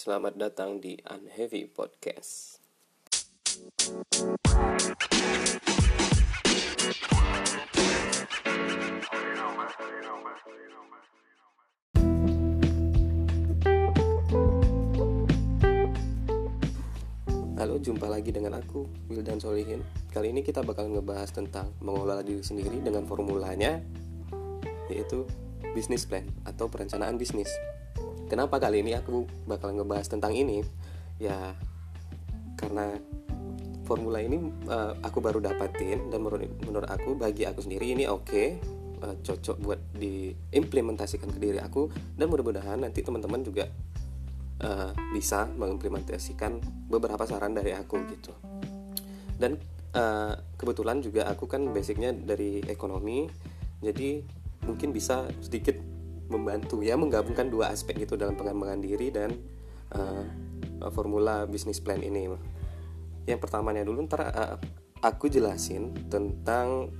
Selamat datang di Unheavy Podcast. Halo, jumpa lagi dengan aku, Wildan Solihin. Kali ini kita bakal ngebahas tentang mengelola diri sendiri dengan formulanya, yaitu business plan atau perencanaan bisnis. Kenapa kali ini aku bakal ngebahas tentang ini? Ya, karena formula ini uh, aku baru dapatin dan menurut, menurut aku bagi aku sendiri ini oke, okay, uh, cocok buat diimplementasikan ke diri aku dan mudah-mudahan nanti teman-teman juga uh, bisa mengimplementasikan beberapa saran dari aku gitu dan uh, kebetulan juga aku kan basicnya dari ekonomi jadi mungkin bisa sedikit membantu ya menggabungkan dua aspek gitu dalam pengembangan diri dan uh, formula bisnis plan ini yang pertamanya dulu ntar uh, aku jelasin tentang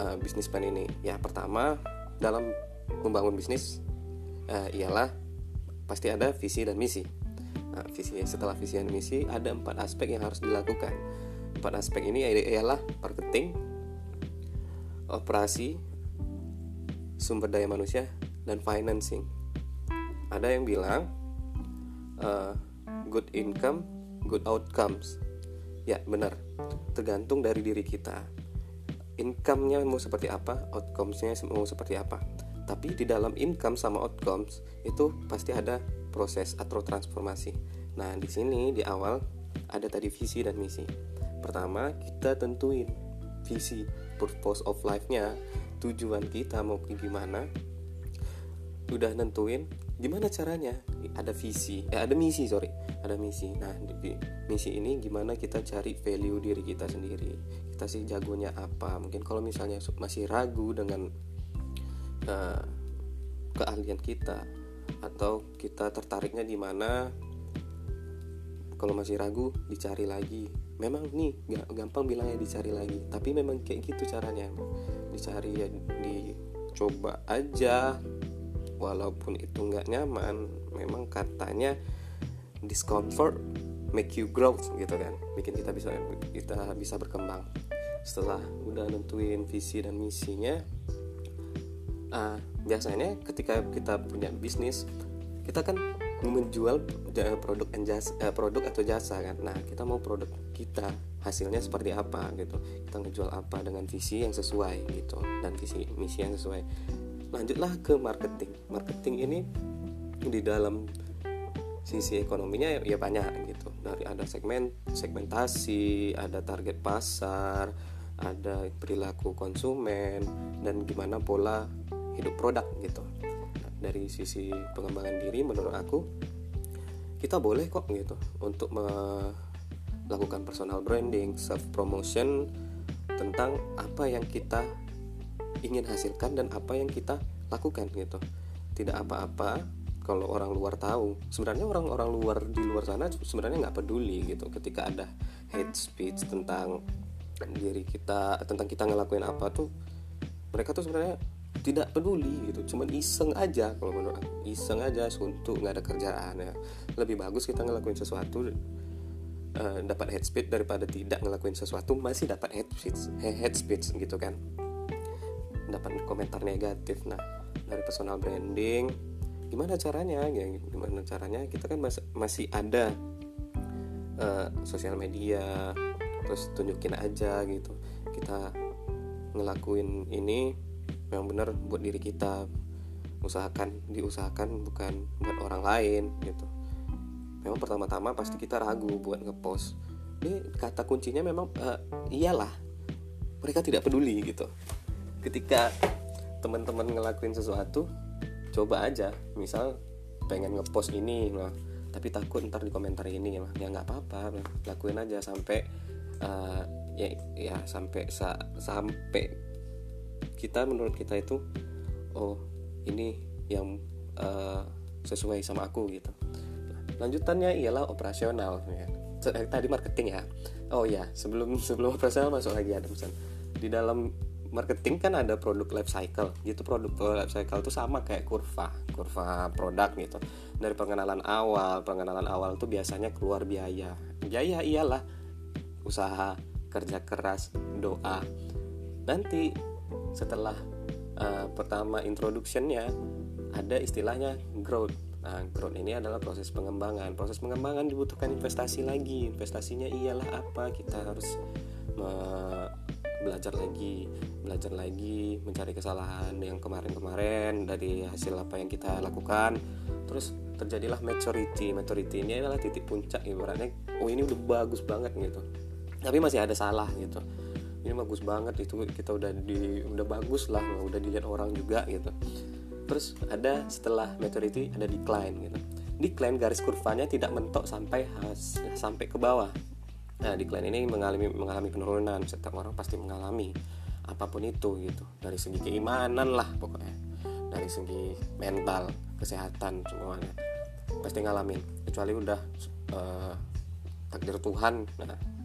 uh, bisnis plan ini ya pertama dalam membangun bisnis uh, ialah pasti ada visi dan misi. Nah, visi setelah visi dan misi ada empat aspek yang harus dilakukan. Empat aspek ini ialah marketing, operasi, sumber daya manusia, dan financing. Ada yang bilang uh, good income, good outcomes. Ya benar, tergantung dari diri kita. Income-nya mau seperti apa, outcomes-nya mau seperti apa tapi di dalam income sama outcomes itu pasti ada proses atau transformasi. Nah, di sini di awal ada tadi visi dan misi. Pertama, kita tentuin visi, purpose of life-nya, tujuan kita mau gimana. Udah nentuin gimana caranya? Ada visi, eh ada misi, sorry. Ada misi. Nah, di misi ini gimana kita cari value diri kita sendiri. Kita sih jagonya apa? Mungkin kalau misalnya masih ragu dengan uh, keahlian kita atau kita tertariknya di mana kalau masih ragu dicari lagi memang nih gampang bilangnya dicari lagi tapi memang kayak gitu caranya dicari ya dicoba aja walaupun itu nggak nyaman memang katanya discomfort make you grow gitu kan? Bikin kita bisa kita bisa berkembang. Setelah udah nentuin visi dan misinya uh, biasanya ketika kita punya bisnis kita kan menjual produk jasa, uh, produk atau jasa kan? Nah kita mau produk kita hasilnya seperti apa gitu? Kita ngejual apa dengan visi yang sesuai gitu? Dan visi misi yang sesuai lanjutlah ke marketing. Marketing ini di dalam sisi ekonominya ya, ya banyak gitu. Dari ada segmen segmentasi ada target pasar ada perilaku konsumen dan gimana pola hidup produk gitu. Dari sisi pengembangan diri menurut aku kita boleh kok gitu untuk melakukan personal branding self promotion tentang apa yang kita ingin hasilkan dan apa yang kita lakukan gitu. Tidak apa-apa kalau orang luar tahu. Sebenarnya orang-orang luar di luar sana sebenarnya nggak peduli gitu. Ketika ada hate speech tentang diri kita tentang kita ngelakuin apa tuh mereka tuh sebenarnya tidak peduli gitu. Cuman iseng aja kalau menurut aku. Iseng aja suntuk nggak ada kerjaan ya. Lebih bagus kita ngelakuin sesuatu uh, dapat head speed daripada tidak ngelakuin sesuatu masih dapat head speed head speed gitu kan dapat komentar negatif. Nah dari personal branding gimana caranya? Ya gimana caranya? Kita kan mas masih ada uh, sosial media terus tunjukin aja gitu. Kita ngelakuin ini yang benar buat diri kita. Usahakan diusahakan bukan buat orang lain gitu. Memang pertama-tama pasti kita ragu buat ngepost. Ini kata kuncinya memang uh, iyalah mereka tidak peduli gitu ketika teman-teman ngelakuin sesuatu coba aja. Misal pengen ngepost ini lah tapi takut ntar di komentar ini lah ya nggak apa-apa lakuin aja sampai uh, ya ya sampai sa, sampai kita menurut kita itu oh ini yang uh, sesuai sama aku gitu. Lanjutannya ialah operasional ya. Eh, tadi marketing ya. Oh ya sebelum sebelum operasional masuk lagi ada pesan di dalam marketing kan ada produk life cycle gitu produk life cycle itu sama kayak kurva kurva produk gitu dari pengenalan awal pengenalan awal tuh biasanya keluar biaya biaya iyalah usaha kerja keras doa nanti setelah uh, pertama introductionnya ada istilahnya growth Nah, growth ini adalah proses pengembangan. Proses pengembangan dibutuhkan investasi lagi. Investasinya ialah apa? Kita harus belajar lagi, belajar lagi, mencari kesalahan yang kemarin-kemarin dari hasil apa yang kita lakukan. Terus terjadilah maturity. Maturity ini adalah titik puncak ibaratnya. Oh ini udah bagus banget gitu. Tapi masih ada salah gitu. Ini bagus banget itu kita udah di udah bagus lah, udah dilihat orang juga gitu terus ada setelah maturity ada decline gitu decline garis kurvanya tidak mentok sampai has, sampai ke bawah nah decline ini mengalami mengalami penurunan. Setiap orang pasti mengalami apa pun itu gitu. Dari segi keimanan lah pokoknya. Dari segi mental kesehatan semuanya. Pasti ngalamin. Kecuali udah uh, takdir Tuhan. Nah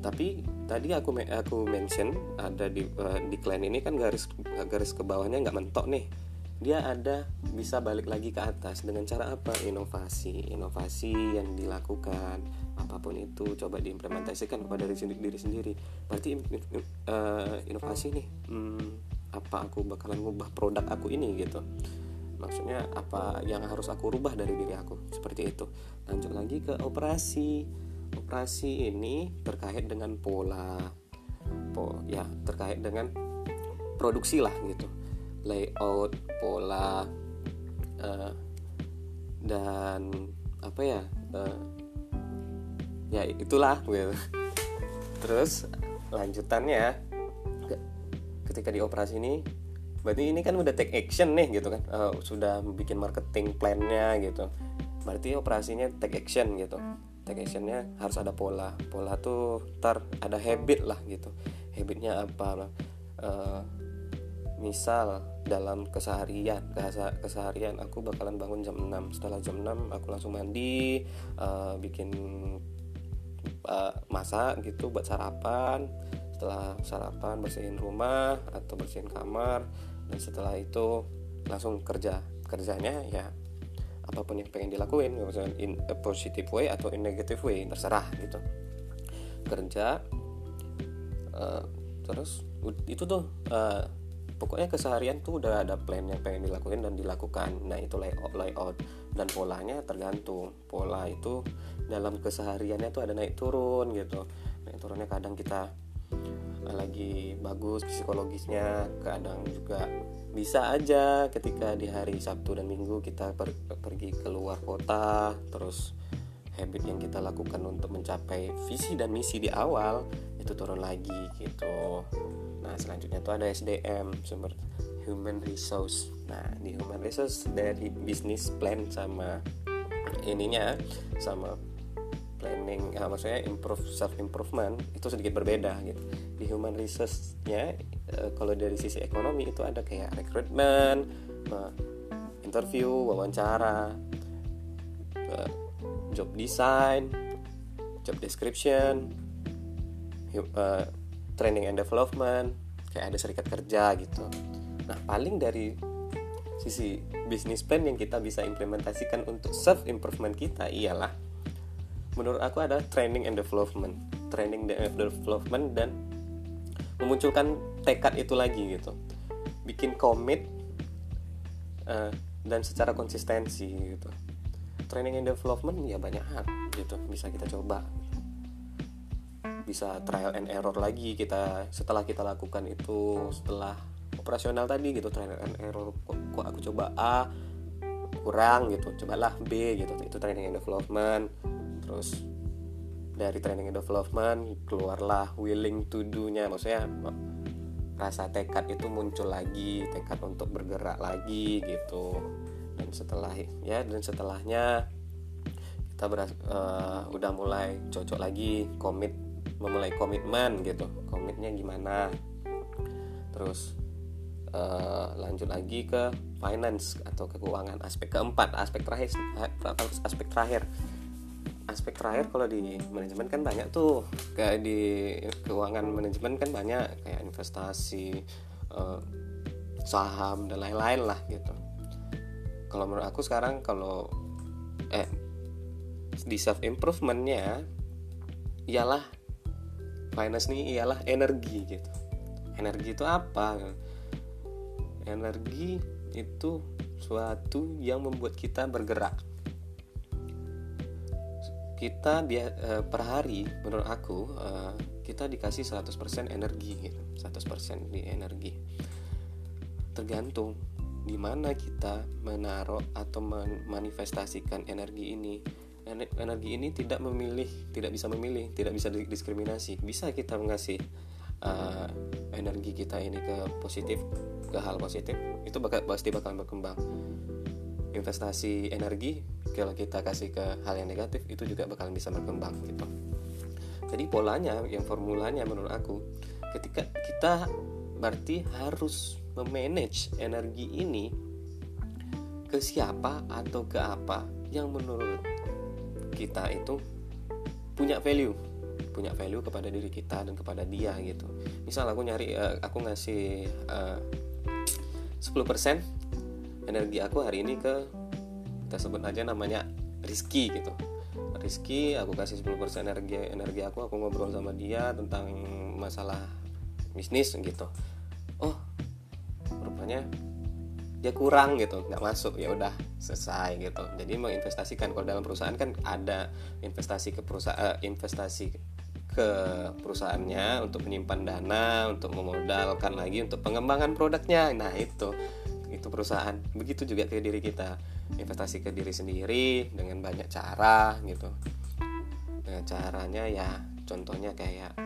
tapi tadi aku aku mention ada di uh, di clan ini kan garis garis ke bawahnya nggak mentok nih dia ada bisa balik lagi ke atas dengan cara apa? Inovasi inovasi yang dilakukan apa pun itu coba diimplementasikan kepada diri sendiri, diri sendiri. Berarti uh, inovasi nih hmm, apa aku bakalan ngubah produk aku ini gitu. Maksudnya apa yang harus aku rubah dari diri aku? Seperti itu. Lanjut lagi ke operasi. Operasi ini terkait dengan pola po ya terkait dengan produksi lah gitu. Layout pola uh, dan apa ya uh, ya itulah gitu. Terus lanjutannya ketika di operasi ini berarti ini kan udah take action nih gitu kan? Uh, sudah bikin marketing plannya gitu. Berarti operasinya take action gitu. Take actionnya harus ada pola. Pola tuh ntar ada habit lah gitu. Habitnya apa uh, misal dalam keseharian keseharian aku bakalan bangun jam 6 setelah jam 6 aku langsung mandi uh, bikin uh, masak gitu buat sarapan. Setelah sarapan bersihin rumah atau bersihin kamar. Dan setelah itu langsung kerja. Kerjanya ya apa pun yang pengen dilakuin misalnya in a positive way atau in negative way terserah gitu. Kerja uh, terus itu tuh uh, pokoknya keseharian tuh udah ada plan yang pengen dilakuin dan dilakukan. Nah itu layout layout. Dan polanya tergantung. Pola itu dalam kesehariannya tuh ada naik turun gitu. Naik turunnya kadang kita lagi bagus psikologisnya kadang juga bisa aja ketika di hari Sabtu dan Minggu kita per pergi keluar kota terus habit yang kita lakukan untuk mencapai visi dan misi di awal itu turun lagi gitu nah selanjutnya tuh ada SDM sumber human resource. Nah di human resource dari bisnis plan sama ininya sama planning ya, maksudnya improve self improvement itu sedikit berbeda gitu. Di human resource-nya uh, kalau dari sisi ekonomi itu ada kayak rekrutmen uh, interview wawancara job design job description uh, training and development kayak ada serikat kerja gitu. Nah paling dari sisi bisnis plan yang kita bisa implementasikan untuk self improvement kita ialah menurut aku ada training and development. Training and development dan memunculkan tekad itu lagi gitu. Bikin komit uh, dan secara konsistensi gitu. Training and development ya banyak hal gitu bisa kita coba bisa trial and error lagi kita setelah kita lakukan itu setelah operasional tadi gitu trial and error kok, kok aku coba A kurang gitu cobalah B gitu itu training and development terus dari training and development keluarlah willing to do-nya maksudnya rasa tekad itu muncul lagi tekad untuk bergerak lagi gitu dan setelah ya dan setelahnya kita beras, uh, udah mulai cocok lagi komit memulai komitmen gitu. Komitnya gimana? Terus uh, lanjut lagi ke finance atau keuangan. Aspek keempat aspek terakhir aspek terakhir. Aspek terakhir kalau di manajemen kan banyak tuh. Kayak di keuangan manajemen kan banyak kayak investasi uh, saham dan lain-lain lah gitu. Kalau menurut aku sekarang kalau eh di self improvementnya ialah finance nih ialah energi gitu. Energi itu apa? Energi itu suatu yang membuat kita bergerak. Kita uh, per hari menurut aku uh, kita dikasih 100% energi gitu. 100% di energi. Tergantung di mana kita menaruh atau manifestasikan energi ini energi ini tidak memilih tidak bisa memilih tidak bisa diskriminasi. Bisa kita mengasih uh, energi kita ini ke positif ke hal positif itu bakal pasti bakal berkembang. Investasi energi kalau kita kasih ke hal yang negatif itu juga bakal bisa berkembang gitu. Jadi polanya yang formulanya menurut aku ketika kita berarti harus memanage energi ini ke siapa atau ke apa yang menurut kita itu punya value punya value kepada diri kita dan kepada dia gitu. Misal aku nyari uh, aku ngasih uh, 10% energi aku hari ini ke kita sebut aja namanya Rizky gitu. Rizky aku kasih 10% energi energi aku aku ngobrol sama dia tentang masalah bisnis gitu. Oh rupanya dia kurang gitu nggak masuk ya udah selesai gitu. Jadi menginvestasikan. Kalau dalam perusahaan kan ada investasi ke perusahaan uh, investasi ke perusahaannya untuk menyimpan dana untuk memodalkan lagi untuk pengembangan produknya. Nah itu. Itu perusahaan. Begitu juga ke diri kita. Investasi ke diri sendiri dengan banyak cara gitu. Dengan caranya ya contohnya kayak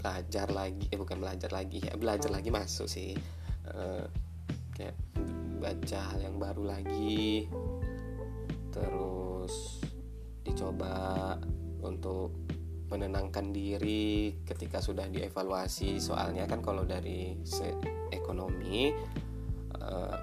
belajar lagi eh bukan belajar lagi ya belajar lagi masuk sih. Uh, kayak baca hal yang baru lagi. Terus dicoba untuk menenangkan diri ketika sudah dievaluasi. Soalnya kan kalau dari ekonomi uh,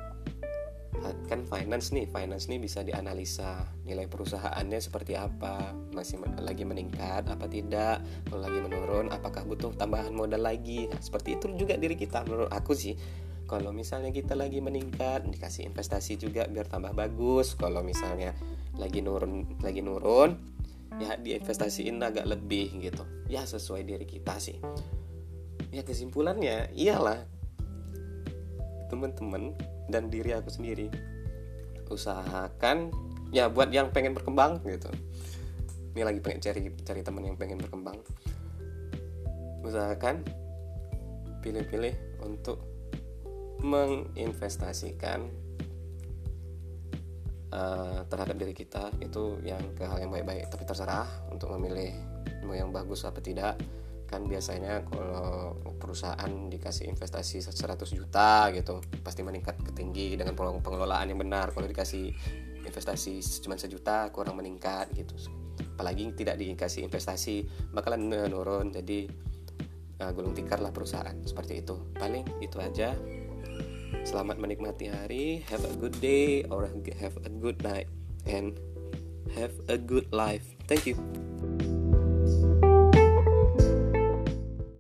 kan finance nih finance nih bisa dianalisa nilai perusahaannya seperti apa. Masih lagi meningkat apa tidak? Kalau lagi menurun apakah butuh tambahan modal lagi? Nah, seperti itu juga diri kita menurut aku sih kalau misalnya kita lagi meningkat dikasih investasi juga biar tambah bagus. Kalau misalnya lagi nurun lagi nurun ya diinvestasiin agak lebih gitu. Ya sesuai diri kita sih. Ya kesimpulannya iyalah. Teman-teman dan diri aku sendiri usahakan ya buat yang pengen berkembang gitu. Ini lagi pengen cari cari teman yang pengen berkembang. Usahakan pilih-pilih untuk menginvestasikan uh, terhadap diri kita itu yang ke hal yang baik-baik. Tapi terserah untuk memilih mau yang bagus apa tidak. Kan biasanya kalau perusahaan dikasih investasi 100 juta gitu pasti meningkat ke tinggi dengan pengelolaan yang benar. Kalau dikasih investasi cuma sejuta kurang meningkat gitu. Apalagi tidak dikasih investasi bakalan menurun. Jadi uh, gulung tikar lah perusahaan seperti itu. Paling itu aja Selamat menikmati hari. Have a good day or have a good night and have a good life. Thank you.